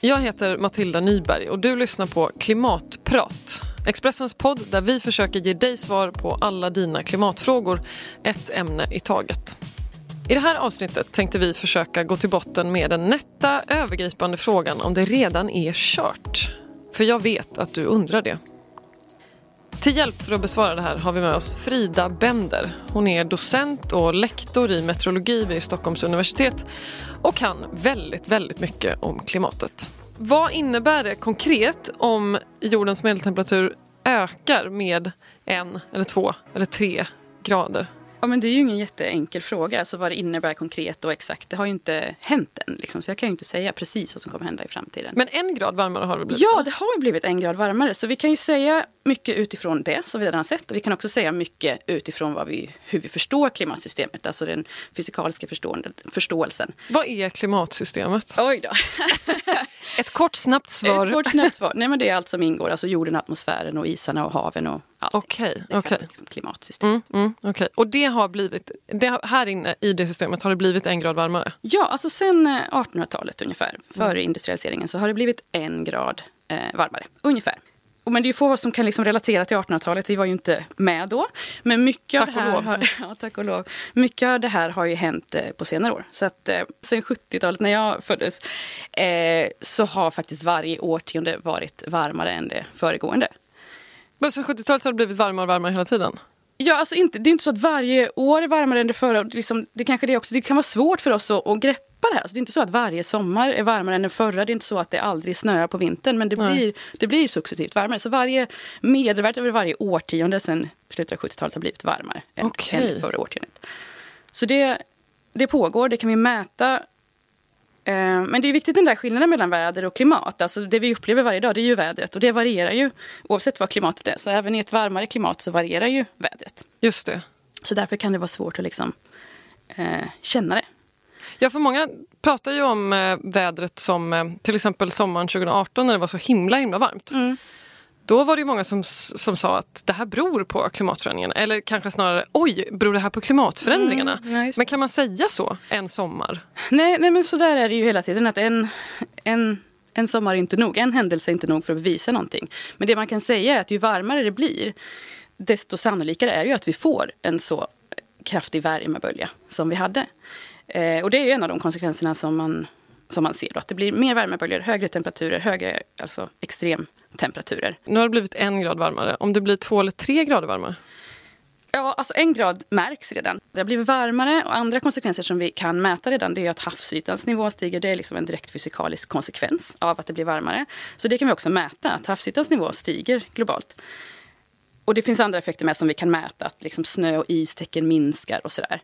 Jag heter Matilda Nyberg och du lyssnar på Klimatprat. Expressens podd där vi försöker ge dig svar på alla dina klimatfrågor, ett ämne i taget. I det här avsnittet tänkte vi försöka gå till botten med den nätta övergripande frågan om det redan är kört. För jag vet att du undrar det. Till hjälp för att besvara det här har vi med oss Frida Bender. Hon är docent och lektor i meteorologi vid Stockholms universitet och kan väldigt, väldigt mycket om klimatet. Vad innebär det konkret om jordens medeltemperatur ökar med en, eller två eller tre grader? Ja, men det är ju ingen jätteenkel fråga, alltså vad det innebär konkret och exakt. Det har ju inte hänt än, liksom, så jag kan ju inte säga precis vad som kommer hända i framtiden. Men en grad varmare har det blivit? Ja, det har ju blivit en grad varmare. Så vi kan ju säga mycket utifrån det som vi redan har sett. Och vi kan också säga mycket utifrån vad vi, hur vi förstår klimatsystemet, alltså den fysikaliska förståelsen. Vad är klimatsystemet? Oj då. Ett kort snabbt svar. Ett kort snabbt svar. Nej, men det är allt som ingår, alltså jorden, atmosfären och isarna och haven och. Okej, okay, okay. liksom klimatsystem. Mm, mm, okay. Och det har blivit, det, här inne i det systemet har det blivit en grad varmare? Ja, alltså sen 1800-talet ungefär, före mm. industrialiseringen, så har det blivit en grad eh, varmare, ungefär. Men det är få som kan liksom relatera till 1800-talet. Vi var ju inte med då. Men mycket tack av det här, har, ja, tack och lov. Mycket av det här har ju hänt eh, på senare år. Så att eh, sen 70-talet när jag föddes eh, så har faktiskt varje årtionde varit varmare än det föregående. Men så 70-talet har det blivit varmare och varmare hela tiden? Ja, alltså inte, det är inte så att varje år är varmare än det förra. Liksom, det, kanske det, också, det kan vara svårt för oss att, att greppa det här. Alltså, det är inte så att varje sommar är varmare än den förra. Det är inte så att det aldrig snöar på vintern. Men det blir, det blir successivt varmare. Så varje medelvärde över varje årtionde sen slutet av 70-talet har blivit varmare än, okay. än förra årtiondet. Så det, det pågår, det kan vi mäta. Eh, men det är viktigt den där skillnaden mellan väder och klimat. Alltså det vi upplever varje dag det är ju vädret och det varierar ju oavsett vad klimatet är. Så även i ett varmare klimat så varierar ju vädret. Just det. Så därför kan det vara svårt att liksom, eh, känna det. Ja, för många pratar ju om eh, vädret som eh, till exempel sommaren 2018 när det var så himla himla varmt. Mm. Då var det många som, som sa att det här beror på klimatförändringarna. Eller kanske snarare, oj, beror det här på klimatförändringarna? Mm, ja, men kan man säga så en sommar? Nej, nej men så där är det ju hela tiden. att en, en en sommar är inte nog, en händelse är inte nog för att bevisa någonting. Men det man kan säga är att ju varmare det blir, desto sannolikare är det ju att vi får en så kraftig värmebölja som vi hade. Eh, och det är en av de konsekvenserna som man, som man ser. Då, att det blir mer värmeböljor, högre temperaturer, högre alltså extremtemperaturer. Nu har det blivit en grad varmare. Om det blir två eller tre grader varmare? Ja, alltså en grad märks redan. Det har blivit varmare och andra konsekvenser som vi kan mäta redan det är att havsytans nivå stiger. Det är liksom en direkt fysikalisk konsekvens av att det blir varmare. Så det kan vi också mäta, att havsytans nivå stiger globalt. Och det finns andra effekter med som vi kan mäta, att liksom snö och istäcken minskar och sådär.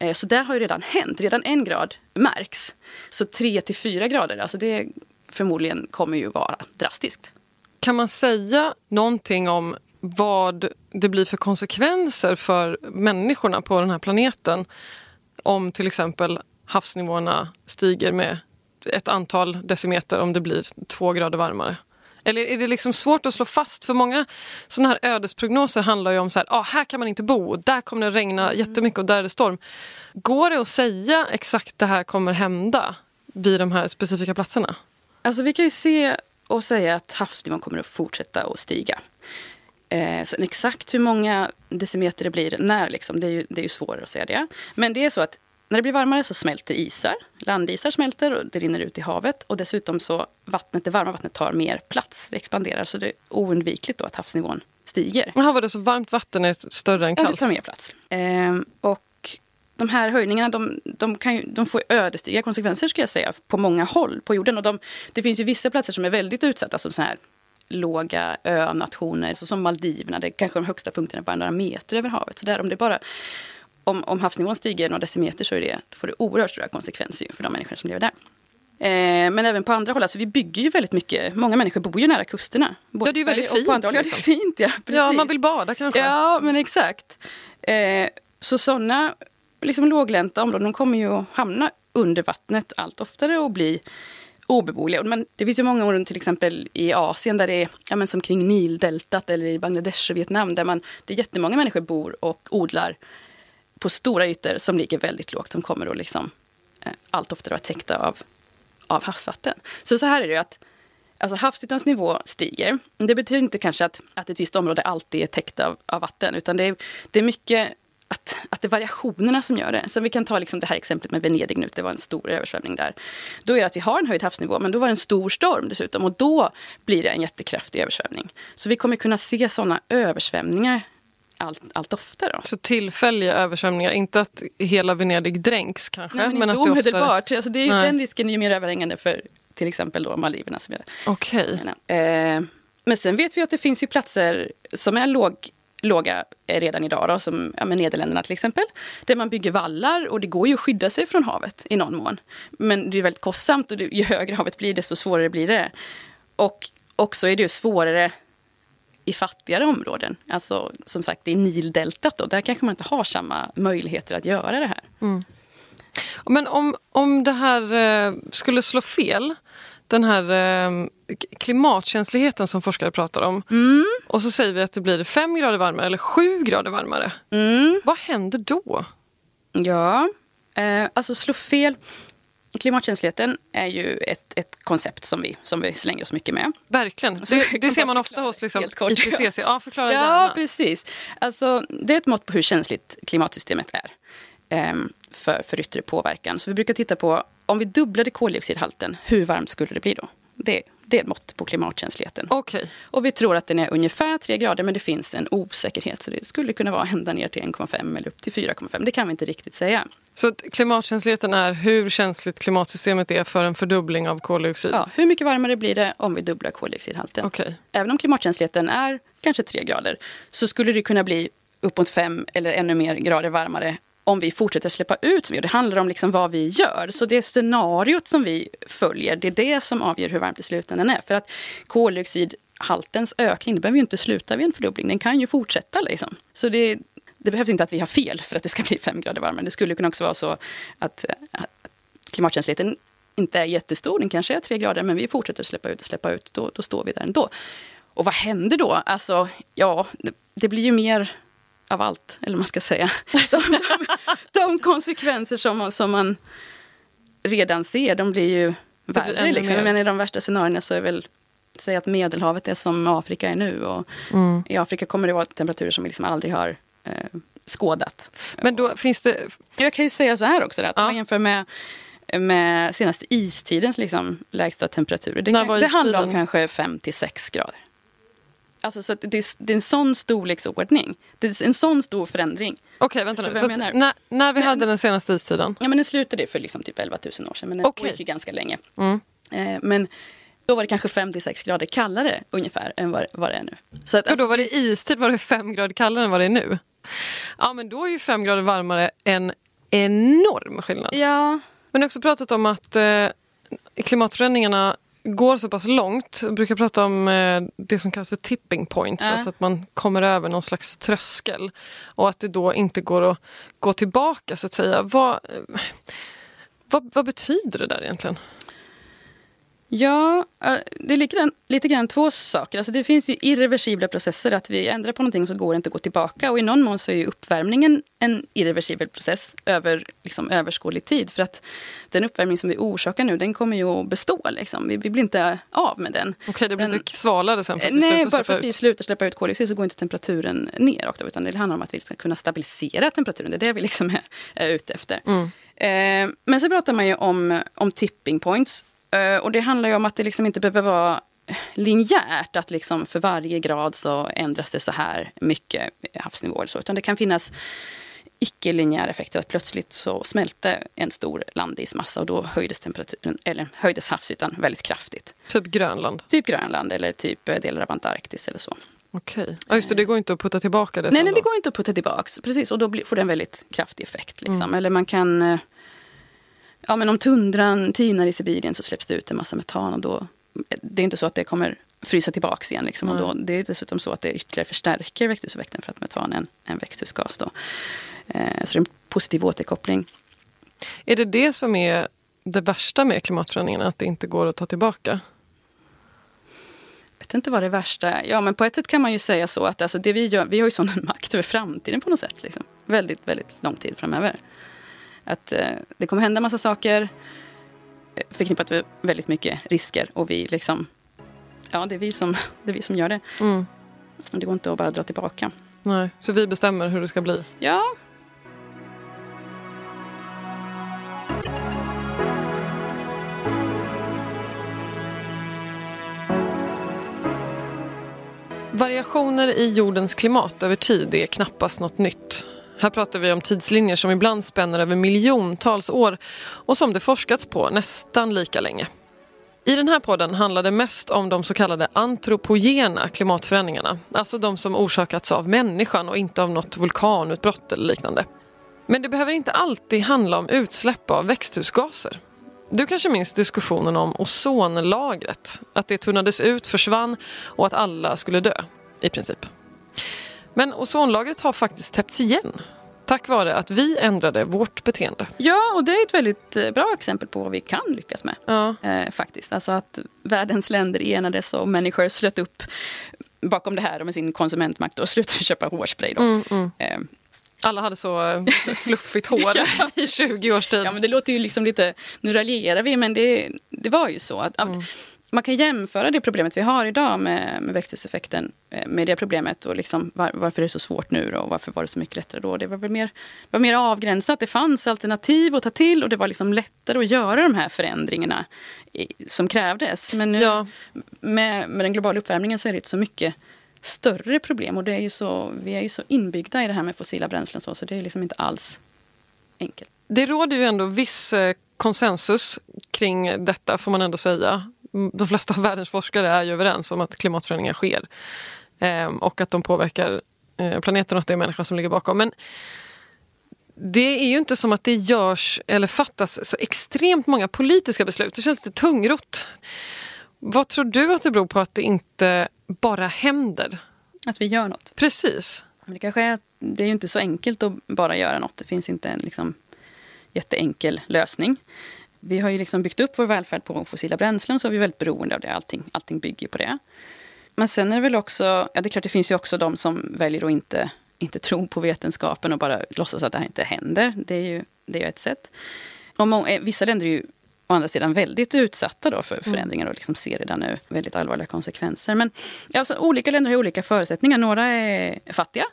Eh, så där har ju redan hänt. Redan en grad märks. Så tre till fyra grader, alltså det förmodligen kommer ju vara drastiskt. Kan man säga någonting om vad det blir för konsekvenser för människorna på den här planeten om till exempel havsnivåerna stiger med ett antal decimeter om det blir två grader varmare? Eller är det liksom svårt att slå fast? För många såna här ödesprognoser handlar ju om så här, ah, här kan man inte bo, där kommer det regna mm. jättemycket och där är det storm. Går det att säga exakt det här kommer hända vid de här specifika platserna? Alltså vi kan ju se och säga att havsnivån kommer att fortsätta att stiga. Eh, så exakt hur många decimeter det blir när, liksom, det, är ju, det är ju svårare att säga det. Men det är så att när det blir varmare så smälter isar. Landisar smälter och det rinner ut i havet. Och dessutom så vattnet, det varma vattnet tar mer plats, det expanderar. Så det är oundvikligt då att havsnivån stiger. Men var det så varmt vatten är större än kallt? Ja, det tar mer plats. Ehm, och de här höjningarna de, de, ju, de får ödesdigra konsekvenser ska jag säga, på många håll på jorden. Och de, det finns ju vissa platser som är väldigt utsatta, som så här låga önationer, så som Maldiverna, där kanske de högsta punkterna bara några meter över havet. Så där om det bara om, om havsnivån stiger några decimeter så det, får det oerhört stora konsekvenser för de människor som lever där. Eh, men även på andra håll, alltså vi bygger ju väldigt mycket. Många människor bor ju nära kusterna. Ja, det är ju väldigt fint. på andra håll, ja, det är liksom. fint, ja. Precis. Ja, man vill bada kanske. Ja, men exakt. Eh, så sådana liksom låglänta områden de kommer ju att hamna under vattnet allt oftare och bli obeboeliga. Men det finns ju många områden, till exempel i Asien, där det är ja, men som kring Nildeltat eller i Bangladesh och Vietnam, där man, det är jättemånga människor bor och odlar på stora ytor som ligger väldigt lågt, som kommer att liksom, eh, allt oftare vara täckta av, av havsvatten. Så så här är det ju att Alltså havsytans nivå stiger. Det betyder inte kanske att, att ett visst område alltid är täckt av, av vatten, utan det är, det är mycket att, att det är variationerna som gör det. Så vi kan ta liksom det här exemplet med Venedig nu, det var en stor översvämning där. Då är det att vi har en höjd havsnivå, men då var det en stor storm dessutom och då blir det en jättekraftig översvämning. Så vi kommer kunna se sådana översvämningar allt, allt oftare. Så tillfälliga översvämningar, inte att hela Venedig dränks kanske? Nej, men, men inte att det omedelbart. Oftare... Alltså det är, den risken är ju mer överhängande för till exempel då Maldiverna. Som jag okay. Eh, men sen vet vi att det finns ju platser som är låg, låga redan idag, då, som ja, Nederländerna till exempel. Där man bygger vallar och det går ju att skydda sig från havet i någon mån. Men det är väldigt kostsamt och det, ju högre havet blir desto svårare blir det. Och också är det ju svårare i fattigare områden. Alltså som sagt, är Nildeltat och där kanske man inte har samma möjligheter att göra det här. Mm. Men om, om det här eh, skulle slå fel, den här eh, klimatkänsligheten som forskare pratar om. Mm. Och så säger vi att det blir fem grader varmare eller sju grader varmare. Mm. Vad händer då? Ja, eh, alltså slå fel. Klimatkänsligheten är ju ett, ett koncept som vi, som vi slänger oss mycket med. Verkligen. Det, det ser man ofta hos liksom, IPCC. Ja, förklara ja, gärna. precis. Alltså, det är ett mått på hur känsligt klimatsystemet är. Ehm, för, för yttre påverkan. Så vi brukar titta på om vi dubblade koldioxidhalten, hur varmt skulle det bli då? Det, det är ett mått på klimatkänsligheten. Okay. Och vi tror att den är ungefär 3 grader men det finns en osäkerhet. Så det skulle kunna vara ända ner till 1,5 eller upp till 4,5. Det kan vi inte riktigt säga. Så klimatkänsligheten är hur känsligt klimatsystemet är för en fördubbling av koldioxid? Ja, hur mycket varmare blir det om vi dubblar koldioxidhalten? Okay. Även om klimatkänsligheten är kanske 3 grader så skulle det kunna bli uppåt 5 eller ännu mer grader varmare om vi fortsätter släppa ut som vi gör. Det handlar om liksom vad vi gör. Så det scenariot som vi följer, det är det som avgör hur varmt i slutändan är. För att koldioxidhaltens ökning, det behöver ju inte sluta vid en fördubbling. Den kan ju fortsätta liksom. Så det, det behövs inte att vi har fel för att det ska bli fem grader varmare. Det skulle kunna också vara så att, att klimatkänsligheten inte är jättestor. Den kanske är tre grader, men vi fortsätter släppa ut och släppa ut. Då, då står vi där ändå. Och vad händer då? Alltså, ja, det, det blir ju mer av allt, eller man ska säga. De, de, de konsekvenser som man, som man redan ser, de blir ju värre. Liksom. Menar, I de värsta scenarierna så är väl säg att Medelhavet är som Afrika är nu. Och mm. I Afrika kommer det vara temperaturer som vi liksom aldrig har eh, skådat. Men då finns det... Jag kan ju säga så här också, att ja. om man jämför med med senaste istidens liksom, lägsta temperaturer. Det, det handlar om kanske 5 till 6 grader. Alltså, så det, är, det är en sån storleksordning. Det är en sån stor förändring. Okej, vänta nu. Så när, när vi Nej, hade den senaste istiden? Ja, men den slutade för liksom typ 11 000 år sedan. Men den okay. pågick ju ganska länge. Mm. Eh, men då var det kanske 5-6 grader kallare ungefär än vad, vad det är nu. Så att, alltså, då var det istid var det 5 grader kallare än vad det är nu? Ja, men då är ju 5 grader varmare en enorm skillnad. Ja. Men också pratat om att eh, klimatförändringarna går så pass långt. Jag brukar prata om eh, det som kallas för tipping points. Äh. Alltså att man kommer över någon slags tröskel. Och att det då inte går att gå tillbaka så att säga. Vad, vad, vad betyder det där egentligen? Ja, eh, det är lite grann, lite grann två saker. Alltså det finns ju irreversibla processer. Att vi ändrar på någonting så går det inte att gå tillbaka. Och i någon mån så är ju uppvärmningen en irreversibel process över liksom, överskådlig tid. För att den uppvärmning som vi orsakar nu, den kommer ju att bestå. Liksom. Vi, vi blir inte av med den. Okej, okay, det blir den, inte svalare sen? För att nej, bara för att vi slutar släppa ut koldioxid så går inte temperaturen ner. Också, utan det handlar om att vi ska kunna stabilisera temperaturen. Det är det vi liksom är, är ute efter. Mm. Eh, men så pratar man ju om, om tipping points. Eh, och det handlar ju om att det liksom inte behöver vara linjärt, att liksom för varje grad så ändras det så här mycket havsnivå. Eller så, utan det kan finnas icke-linjära effekter. Att plötsligt så smälte en stor landismassa och då höjdes temperaturen, eller höjdes havsytan väldigt kraftigt. Typ Grönland? Typ Grönland eller typ eh, delar av Antarktis eller så. Okej. Ja, just det, det går inte att putta tillbaka det Nej, nej det går inte att putta tillbaka. Precis, och då får det en väldigt kraftig effekt. Liksom. Mm. Eller man kan eh, ja, men om tundran tinar i Sibirien så släpps det ut en massa metan. Och då, det är inte så att det kommer frysa tillbaka igen. Liksom, och då, det är dessutom så att det ytterligare förstärker växthuseffekten för att metan är en, en växthusgas. Då. Eh, så det är en positiv återkoppling. Är det det som är det värsta med klimatförändringarna, att det inte går att ta tillbaka? Jag vet inte vad det värsta Ja, men på ett sätt kan man ju säga så att alltså, det vi, gör, vi har ju sån makt över framtiden på något sätt. Liksom. Väldigt, väldigt lång tid framöver. Att eh, det kommer hända massa saker. förknippat med väldigt mycket risker och vi liksom, ja det är vi som, det är vi som gör det. Mm. Det går inte att bara dra tillbaka. Nej, så vi bestämmer hur det ska bli? Ja. Variationer i jordens klimat över tid är knappast något nytt. Här pratar vi om tidslinjer som ibland spänner över miljontals år och som det forskats på nästan lika länge. I den här podden handlar det mest om de så kallade antropogena klimatförändringarna. Alltså de som orsakats av människan och inte av något vulkanutbrott eller liknande. Men det behöver inte alltid handla om utsläpp av växthusgaser. Du kanske minns diskussionen om ozonlagret. Att det tunnades ut, försvann och att alla skulle dö, i princip. Men ozonlagret har faktiskt täppts igen tack vare att vi ändrade vårt beteende. Ja, och det är ett väldigt eh, bra exempel på vad vi kan lyckas med. Ja. Eh, faktiskt. Alltså att världens länder enades och människor slöt upp bakom det här med sin konsumentmakt och slutade köpa hårspray. Mm, mm. Eh, Alla hade så eh, fluffigt hår i 20 års tid. Ja, men det låter ju liksom lite... Nu raljerar vi, men det, det var ju så. att, att Mm. Man kan jämföra det problemet vi har idag med, med växthuseffekten eh, med det problemet och liksom var, varför det är så svårt nu då, och varför var det så mycket lättare då. Det var väl mer, var mer avgränsat. Det fanns alternativ att ta till och det var liksom lättare att göra de här förändringarna i, som krävdes. Men nu Ja. med, med den globala uppvärmningen så är det ett så mycket större problem och det är ju så, vi är ju så inbyggda i det här med fossila bränslen så, så det är liksom inte alls enkelt. Det råder ju ändå viss eh, konsensus kring detta, får man ändå säga. De flesta av världens forskare är ju överens om att klimatförändringar sker. Ehm, och att de påverkar eh, planeten och att det är människan som ligger bakom. Men det är ju inte som att det görs eller fattas så extremt många politiska beslut. Det känns lite tungrott. Vad tror du att det beror på att det inte bara händer? Att vi gör något. Precis. Men det kanske är, det är ju inte så enkelt att bara göra något. Det finns inte en liksom, jätteenkel lösning. Vi har ju liksom byggt upp vår välfärd på fossila bränslen så är vi väldigt beroende av det. Allting, allting bygger på det. Men sen är det väl också, ja det är klart det finns ju också de som väljer att inte, inte tro på vetenskapen och bara låtsas att det här inte händer. Det är ju, det är ju ett sätt. Och må, eh, vissa länder är ju å andra sidan väldigt utsatta då för förändringar och liksom ser redan nu väldigt allvarliga konsekvenser. Men ja, alltså, olika länder har olika förutsättningar. Några är fattiga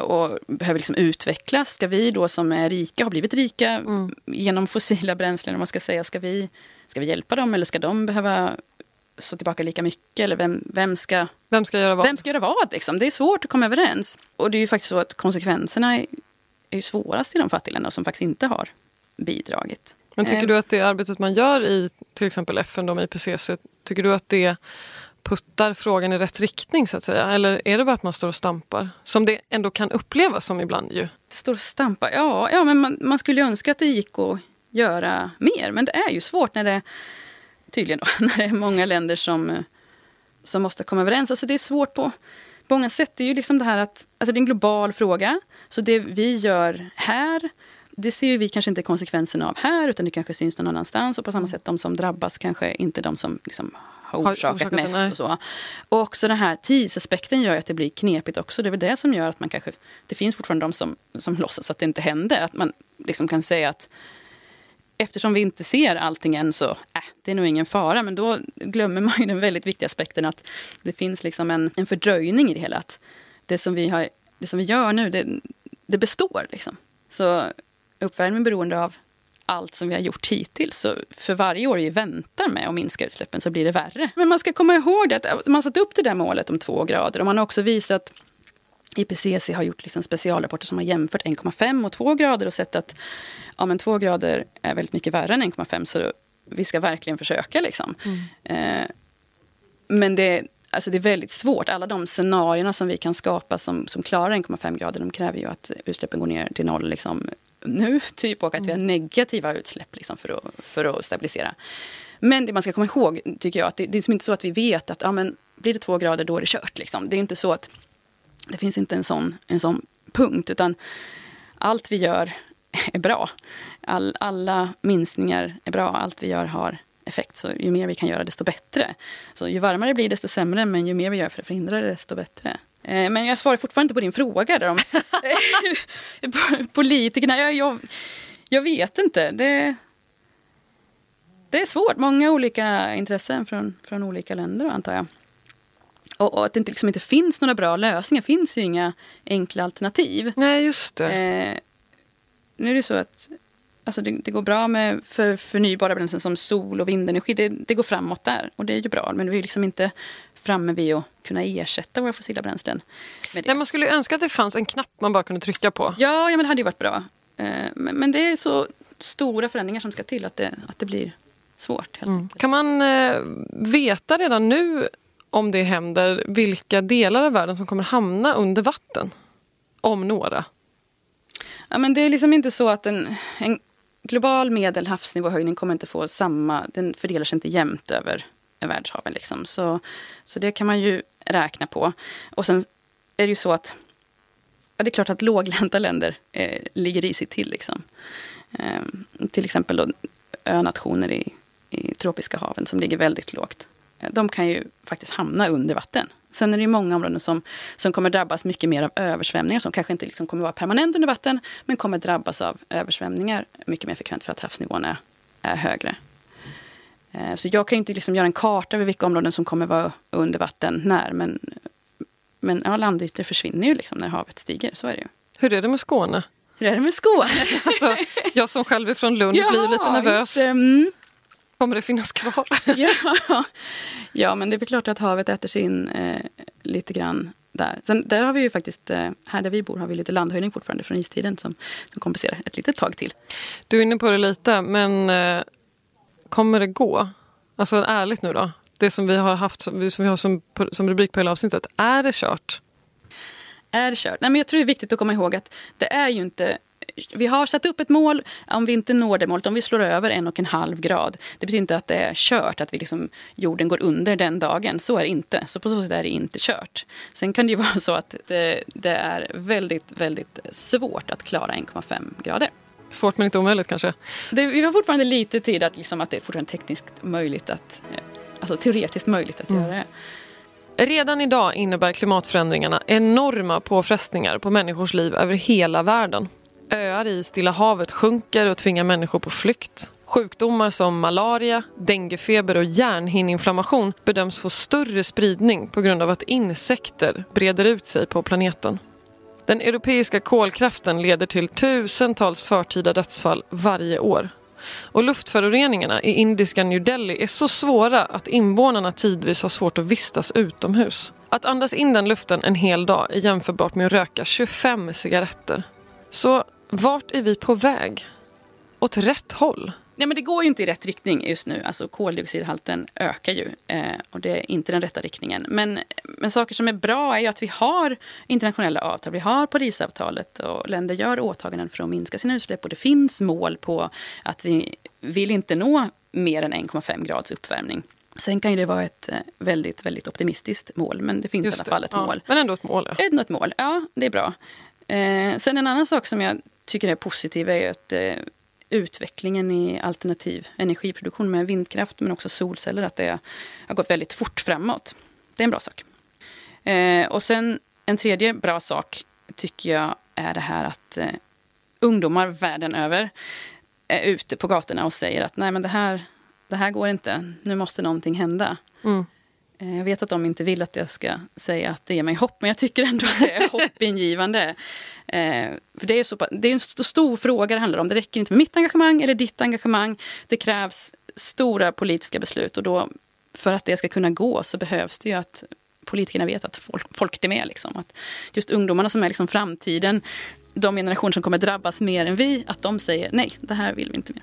och behöver liksom utvecklas. Ska vi då som är rika, har blivit rika genom fossila bränslen, om man ska säga, ska vi, ska vi hjälpa dem eller ska de behöva stå tillbaka lika mycket? Eller vem, vem, ska, Vem ska göra vad? vem ska göra vad? Liksom? Det är svårt att komma överens. Och det är ju faktiskt så att konsekvenserna är, är svårast i de fattiga som faktiskt inte har bidragit. Men tycker Eh, du att det arbetet man gör i till exempel FN då med IPCC, tycker du att det puttar frågan i rätt riktning så att säga? Eller är det bara att man står och stampar? Som det ändå kan upplevas som ibland ju. Det står och stampar. Ja, ja men man, man skulle ju önska att det gick att göra mer. Men det är ju svårt när det tydligen då, när det är många länder som, som måste komma överens. Alltså det är svårt på många sätt. Det är ju liksom det här att alltså det är en global fråga. Så det vi gör här det ser ju vi kanske inte konsekvenserna av här, utan det kanske syns någon annanstans. Och på samma sätt, de som drabbas kanske inte de som liksom har Har orsakat, orsakat det, mest. och så. Och också den här tidsaspekten gör att det blir knepigt också. Det är väl det som gör att man kanske... Det finns fortfarande de som, som låtsas att det inte händer. Att man liksom kan säga att eftersom vi inte ser allting än så, äh, det är nog ingen fara. Men då glömmer man ju den väldigt viktiga aspekten att det finns liksom en, en fördröjning i det hela. Att det som vi, har, det som vi gör nu, det, det består. Liksom. Så uppvärmning är beroende av allt som vi har gjort hittills. Så för varje år vi väntar med att minska utsläppen så blir det värre. Men man ska komma ihåg det att man satt upp det där målet om två grader och man har också visat IPCC har gjort liksom specialrapporter som har jämfört 1,5 och 2 grader och sett att ja, men 2 grader är väldigt mycket värre än 1,5 så vi ska verkligen försöka. Liksom. Eh, men det, alltså det är väldigt svårt. Alla de scenarierna som vi kan skapa som, som klarar 1,5 grader de kräver ju att utsläppen går ner till noll liksom, nu typ och att vi har negativa utsläpp liksom, för, att, för att stabilisera. Men det man ska komma ihåg tycker jag att det, det är liksom inte så att vi vet att ja, men blir det två grader då är det kört. Liksom. Det är inte så att det finns inte en sån, en sån punkt utan allt vi gör är bra. All, alla minskningar är bra, allt vi gör har effekt. Så ju mer vi kan göra desto bättre. Så ju varmare det blir desto sämre men ju mer vi gör för att förhindra det desto bättre. Eh, Men jag svarar fortfarande inte på din fråga där om politikerna. Jag, jag, jag vet inte. Det, det är svårt. Många olika intressen från, från olika länder antar jag. Och, och att det liksom inte finns några bra lösningar. Det finns ju inga enkla alternativ. Nej, just det. Eh, nu är det så att alltså det, det, går bra med för förnybara bränslen som sol och vindenergi. Det, det, går framåt där och det är ju bra. Men vi är liksom inte framme vid att kunna ersätta våra fossila bränslen. Nej, man skulle önska att det fanns en knapp man bara kunde trycka på. Ja, ja men det hade ju varit bra. Eh, men, men, det är så stora förändringar som ska till att det, att det blir svårt. Mm. Kan man eh, veta redan nu om det händer vilka delar av världen som kommer hamna under vatten? Om några. Ja, men det är liksom inte så att en, en global medel havsnivåhöjning kommer inte få samma... Den fördelar sig inte jämnt över världshaven. Liksom. Så, så det kan man ju räkna på. Och sen är det ju så att... Ja, det är klart att låglänta länder eh, ligger risigt till. Liksom. Eh, till exempel då, önationer i, i tropiska haven som ligger väldigt lågt. De kan ju faktiskt hamna under vatten. Sen är det många områden som, som kommer drabbas mycket mer av översvämningar som kanske inte liksom kommer vara permanent under vatten men kommer drabbas av översvämningar mycket mer frekvent för att havsnivån är, är högre. Eh, så jag kan inte liksom göra en karta över vilka områden som kommer vara under vatten när. Men, men ja, landytor försvinner ju liksom när havet stiger. Så är det ju. Hur är det med Skåne? Hur är det med Skåne? alltså, jag som själv är från Lund ja, blir lite nervös. Mm. Kommer det finnas kvar? ja. ja, men det är klart att havet äter sig in eh, lite grann där. Sen, där har vi ju faktiskt, eh, här där vi bor har vi lite landhöjning fortfarande från istiden som, som kompenserar ett litet tag till. Du är inne på det lite, men eh, kommer det gå? Alltså ärligt nu då. Det som vi har haft som vi har som, som rubrik på hela avsnittet. Är det kört? Är det kört? Nej, men jag tror det är viktigt att komma ihåg att det är ju inte vi har satt upp ett mål. Om vi inte når det målet, om vi slår över en och en halv grad, det betyder inte att det är kört, att vi liksom, jorden går under den dagen. Så är det inte. Så på så sätt är det inte kört. Sen kan det ju vara så att det, det är väldigt, väldigt svårt att klara 1,5 grader. Svårt men inte omöjligt kanske? Det, vi har fortfarande lite tid att, liksom, att det är fortfarande tekniskt möjligt att, eh, alltså teoretiskt möjligt att mm. göra det. Redan idag innebär klimatförändringarna enorma påfrestningar på människors liv över hela världen. Öar i Stilla havet sjunker och tvingar människor på flykt. Sjukdomar som malaria, denguefeber och hjärnhinneinflammation bedöms få större spridning på grund av att insekter breder ut sig på planeten. Den europeiska kolkraften leder till tusentals förtida dödsfall varje år. Och luftföroreningarna i indiska New Delhi är så svåra att invånarna tidvis har svårt att vistas utomhus. Att andas in den luften en hel dag är jämförbart med att röka 25 cigaretter. Så vart är vi på väg? Åt rätt håll? Nej, men det går ju inte i rätt riktning just nu. Alltså, koldioxidhalten ökar ju eh, och det är inte den rätta riktningen. Men, men saker som är bra är ju att vi har internationella avtal. Vi har Parisavtalet och länder gör åtaganden för att minska sina utsläpp. Och det finns mål på att vi vill inte nå mer än 1,5 grads uppvärmning. Sen kan ju det vara ett eh, väldigt, väldigt optimistiskt mål, men det finns Just i alla fall ett ja. mål. Men ändå ett mål. Ja. Ändå ett mål, ja det är bra. Eh, sen en annan sak som jag tycker är positiva är att eh, utvecklingen i alternativ energiproduktion med vindkraft men också solceller, att det har gått väldigt fort framåt. Det är en bra sak. Eh, och sen en tredje bra sak tycker jag är det här att eh, ungdomar världen över är ute på gatorna och säger att nej men det här, det här går inte, nu måste någonting hända. Mm. Eh, jag vet att de inte vill att jag ska säga att det ger mig hopp, men jag tycker ändå att det är hoppingivande. Eh, för det är, så, det är en stor, stor fråga det handlar om. Det räcker inte med mitt engagemang eller ditt engagemang. Det krävs stora politiska beslut och då, för att det ska kunna gå så behövs det ju att politikerna vet att folk, folk är med. Liksom. Att just ungdomarna som är liksom framtiden, de generationer som kommer drabbas mer än vi, att de säger nej, det här vill vi inte mer.